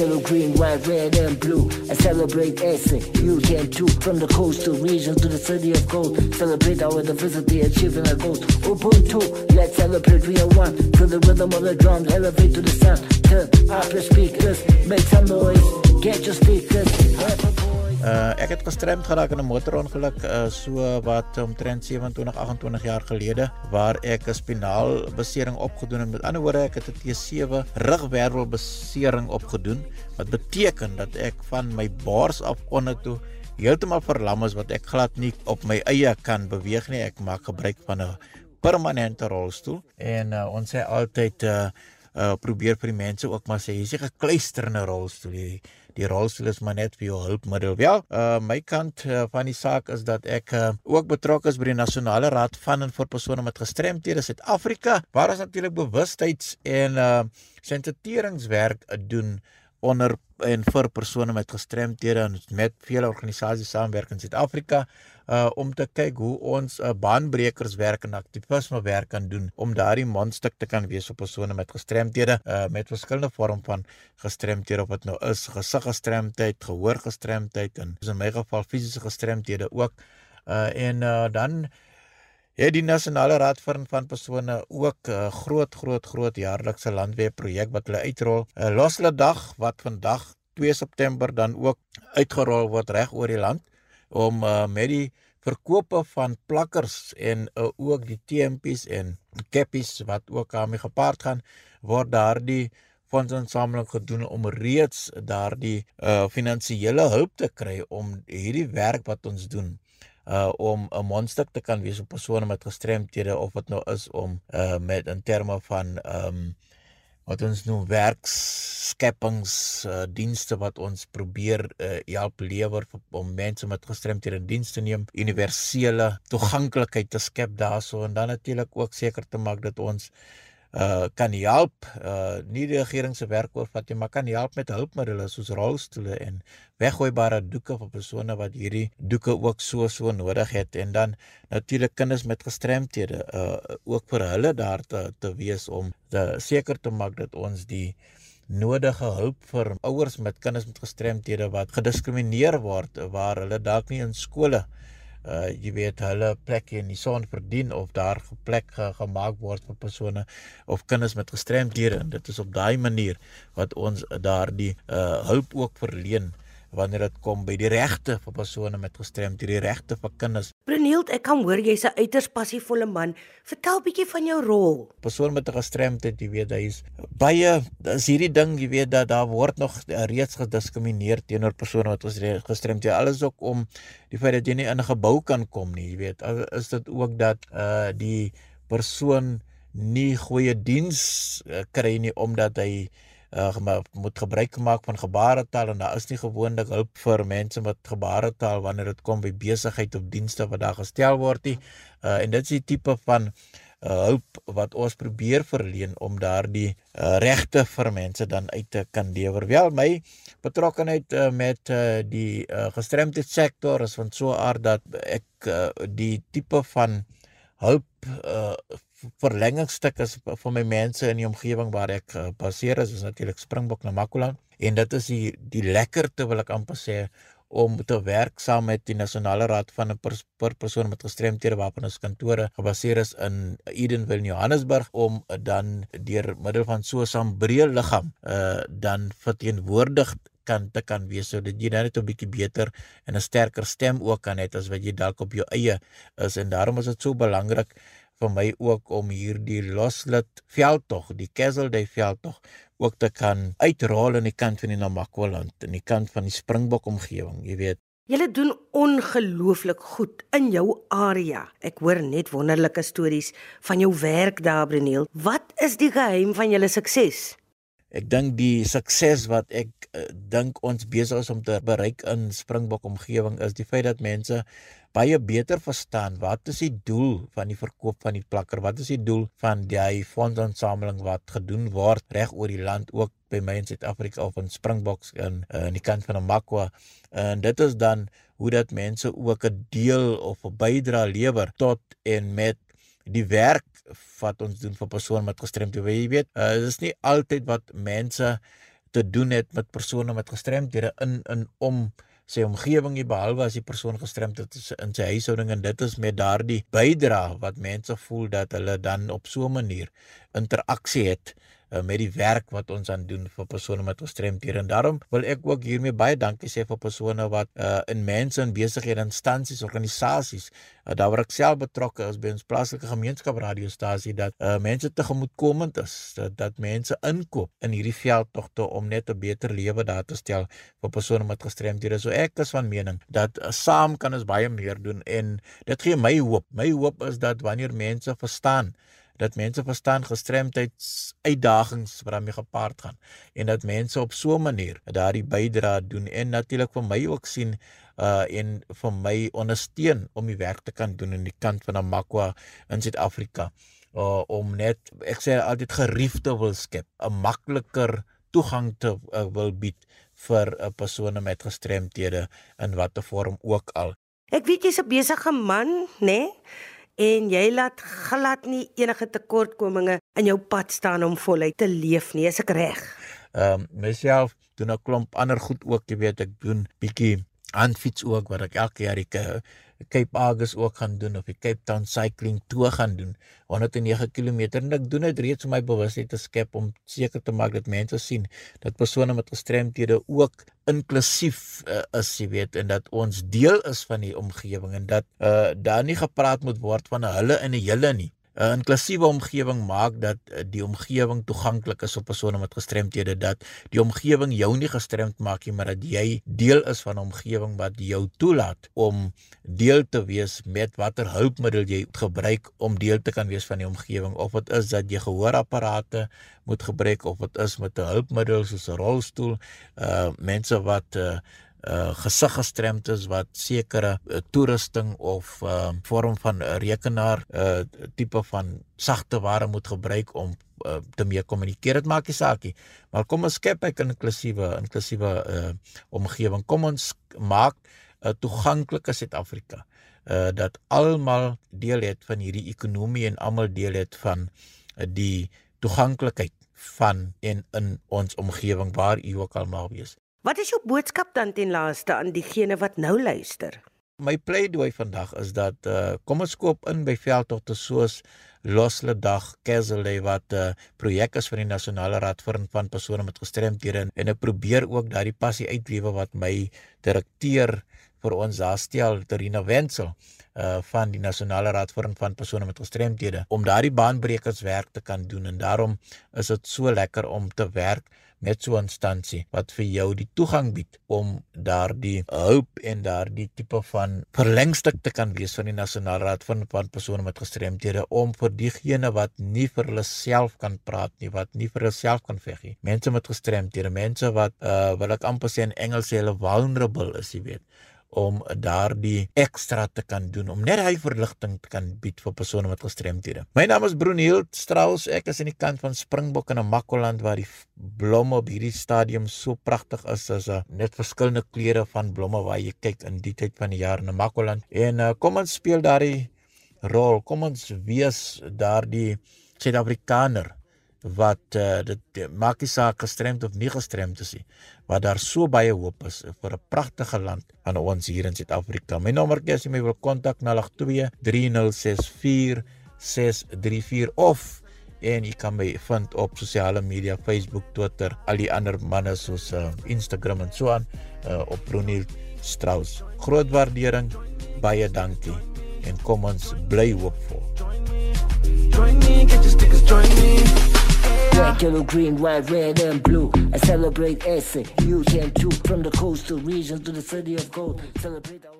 yellow, green, white, red, and blue. I celebrate SA, you can too. From the coastal region to the city of gold. Celebrate our diversity, achieving our goals. Ubuntu, let's celebrate, we are one. Feel the rhythm of the drums, elevate to the sound. Turn up your speakers, make some noise. Get your speakers, Uh ek het gestremd geraak in 'n motorongeluk uh so wat omtrent 27 28 jaar gelede waar ek 'n spinaal besering opgedoen het. Met ander woorde, ek het 'n T7 rugwervel besering opgedoen wat beteken dat ek van my bors af onder toe heeltemal verlam is wat ek glad nie op my eie kan beweeg nie. Ek maak gebruik van 'n permanente rolstoel en uh, ons sê altyd uh uh probeer vir die mense ook maar sê jy's 'n gekluisterde rolstoel hier die rolstoel is maar net vir jou hulpmiddel. Wel, uh my kant uh, van die saak is dat ek uh, ook betrokke is by die Nasionale Raad van en vir persone met gestremthede Suid-Afrika waar ons natuurlik bewustheids en uh sensitiseringswerk doen onder en vir persone met gestremthede en met vele organisasies saamwerk in Suid-Afrika uh om te kyk hoe ons uh, baanbrekerswerk en aktivisme werk kan doen om daardie mondstuk te kan wees op persone met gestremthede uh met verskillende vorm van gestremthede of dit nou is gesiggestremdheid, gehoorgestremdheid en in my geval fisiese gestremthede ook uh en uh dan het die nasionale raad van van persone ook 'n uh, groot groot groot jaarlikse landweer projek wat hulle uitrol. uh, Losle dag wat vandag 2 September dan ook uitgerol word reg oor die land om uh, met die verkope van plakkers en uh, ook die TMP's en cappies wat ook daarmee gepaard gaan word daardie fondsinsameling gedoen om reeds daardie uh, finansiële hulp te kry om hierdie werk wat ons doen uh om 'n mondstuk te kan wees op persone met gestremthede of wat nou is om uh met in terme van ehm um, wat ons noem werkskeppings uh, dienste wat ons probeer uh, help lewer om mense met gestremthede in diens te neem, universele toeganklikheid te skep daarso en dan natuurlik ook seker te maak dat ons uh kan help uh nie die regering se werk oorvat nie maar kan help met hulpmiddels soos rolstoele en weggooibare doeke vir persone wat hierdie doeke ook so so nodig het. En dan natuurlik kinders met gestremthede uh ook vir hulle daar te te wees om te seker te maak dat ons die nodige hulp vir ouers met kinders met gestremthede wat gediskrimineer word waar hulle dalk nie in skole uh jy weet hulle plekke in die son verdien of daar 'n plek ge gemaak word vir persone of kinders met gestremdhede en dit is op daai manier wat ons daardie uh hulp ook verleen wanneer dit kom by die regte vir persone met gestremdhede, die regte vir kinders. Brenield, ek kan hoor jy's 'n uiters passievolle man. Vertel bietjie van jou rol. Persoon met 'n gestremdheid, jy weet, hy is baie is hierdie ding, jy weet dat daar word nog reeds gediskrimineer teenoor persone wat gestremd is. Alles ook om die feit dat jy nie in 'n gebou kan kom nie, jy weet. Is dit ook dat uh die persoon nie goeie diens uh, kry nie omdat hy uh, moet gebruik maak van gebaretaal en daar is nie gewoonlik hulp vir mense met gebaretaal wanneer dit kom by besigheid of dienste wat daar gestel word nie. Uh, en dit is die tipe van uh, hulp wat ons probeer verleen om daardie uh, regte vir mense dan uit te kan lewer. Wel my betrokkeheid uh, met uh, die uh, gestremdheidssektor is van so 'n aard dat ek uh, die tipe van hulp uh, verlengingstuk is vir my mense in die omgewing waar ek uh, baseer is, is natuurlik Springbok na Makula en dit is die die lekkerte wil ek amper sê om te werk saam met die nasionale raad van 'n pers per persoon met gestremthede waarvan ons kantore gebaseer is in Edenville Johannesburg om uh, dan deur middel van so 'n sambreë liggaam uh dan verteenwoordig kan te kan wees sodat jy net 'n bietjie beter en 'n sterker stem ook kan hê as wat jy dalk op jou eie is en daarom is dit so belangrik vir my ook om hierdie loslit veldtog, die Kesselday veldtog ook te kan uitrol aan die kant van die Namakwa-land, aan die kant van die Springbok omgewing, jy weet. Julle doen ongelooflik goed in jou area. Ek hoor net wonderlike stories van jou werk daar, Breniel. Wat is die geheim van julle sukses? Ek dink die sukses wat ek uh, dink ons besig is om te bereik in Springbok omgewing is die feit dat mense baie beter verstaan wat is die doel van die verkoop van die plakker? Wat is die doel van die fondsinsameling wat gedoen word reg oor die land ook by my in Suid-Afrika of in Springboks in uh, in die kant van Namakwa? En dit is dan hoe dat mense ook 'n deel of 'n bydrae lewer tot en met die werk wat ons doen vir persone met gestremdhede. Jy weet, uh, dit is nie altyd wat mense te doen het met persone met gestremdhede in in om sy omgewing nie behalwe as die persoon gestremd is in sy huishouding en dit is met daardie bydra wat mense voel dat hulle dan op so 'n manier interaksie het uh, met die werk wat ons aan doen vir persone met gestremdhede en daarom wil ek ook hiermee baie dankie sê vir persone wat uh, in mense en besighede instansies organisasies uh, daar waar ek self betrokke is by ons plaaslike gemeenskap radiostasie dat uh, mense tegemoetkomend is dat, dat mense inkoop in hierdie veldtogte om net 'n beter lewe daar te stel vir persone met gestremdhede so ek is van mening dat uh, saam kan ons baie meer doen en dit gee my hoop. My hoop is dat wanneer mense verstaan dat mense verstaan gestremdheid uitdagings wat daarmee gepaard gaan en dat mense op so 'n manier daardie bydra doen en natuurlik vir my ook sien uh en vir my ondersteun om die werk te kan doen in die kant van Amakwa in Suid-Afrika uh, om net ek sê altyd geriefte wil skep 'n makliker toegang te uh, wil bied vir 'n uh, persone met gestremthede in watter vorm ook al. Ek weet jy's 'n besige man, né? Nee? En jy laat glad nie enige tekortkominge in jou pad staan om voluit te leef nie, is ek reg? Ehm um, myself doen 'n klomp ander goed ook, jy weet, ek doen bietjie aanfiets ook wat ek elke jaar ek Cape Agus ook gaan doen of die Cape Town Cycling Tour gaan doen. 109 km en ek doen dit reeds om my bewustheid te skep om seker te maak dat mense sien dat persone met gestremthede ook inklusief uh, is jy weet en dat ons deel is van die omgewing en dat uh, daar nie gepraat moet word van hulle en 'n julle nie 'n inklusiewe omgewing maak dat eh, die omgewing toeganklik is vir persone met gestremthede dat die omgewing jou nie gestremd maak nie maar dat jy deel is van 'n omgewing wat jou toelaat om deel te wees met watter hulpmiddel jy gebruik om deel te kan wees van die omgewing. Of dit is dat jy gehoorapparate moet gebruik of dit is met 'n hulpmiddel soos 'n rolstoel uh mense wat uh uh gesig gestremd is wat sekere uh, toerusting of uh vorm van 'n rekenaar uh tipe van sagte ware moet gebruik om uh, te mee kommunikeer. Dit maak nie saak nie. Maar kom ons skep 'n inklusiewe inklusiewe uh omgewing. Kom ons maak 'n uh, toeganklike Suid-Afrika. Uh dat almal deel het van hierdie ekonomie en almal deel het van uh, die toeganklikheid van en in ons omgewing waar u ook al mag wees. Wat is jou boodskap dan ten laaste aan diegene wat nou luister? My pleidooi vandag is dat uh, kom ons koop in by veldtogte soos Losle Dag Kesselday wat 'n uh, eh, projek is van die Nasionale Raad vir van persone met gestremthede en ek probeer ook daardie passie uitlewe wat my direkteur vir ons daarstel Terina Wenzel uh van die Nasionale Raad vir van persone met gestremthede om daardie baanbrekerswerk te kan doen en daarom is dit so lekker om te werk met so 'n instansie wat vir jou die toegang bied om daardie hulp en daardie tipe van verlengstuk te kan wees van die Nasionale Raad van van persone met gestremthede om vir diegene wat nie vir hulle self kan praat nie, wat nie vir hulle self kan veg nie. Mense met gestremthede, mense wat uh wil ek amper sê in Engels sê hulle vulnerable is, jy weet om daardie ekstra te kan doen om net hy verligting te kan bied vir persone met gestremthede. My naam is Bruniel Strauss. Ek is aan die kant van Springbok in Namakoland waar die blomme op hierdie stadium so pragtig is as 'n net verskillende kleure van blomme waar jy kyk in die tyd van die jaar in Namakoland. En uh, kom ons speel daardie rol. Kom ons wees daardie Suid-Afrikaner wat uh, dit maak nie saak gestremd of nie gestremd is nie wat daar so baie hoop is vir 'n pragtige land aan ons hier in Suid-Afrika. My nommer is as jy my wil kontak 082 3064 634 of en jy kan my vind op sosiale media Facebook, Twitter, al die ander manne soos uh, Instagram en so aan uh, op Bruniel Strauss. Groot waardering, baie dankie en kom ons bly hoopvol. Join me, get your stickers, join me. Black, yellow, green, white, red, and blue. I celebrate essay. You can too. From the coastal regions to the city of gold. Celebrate our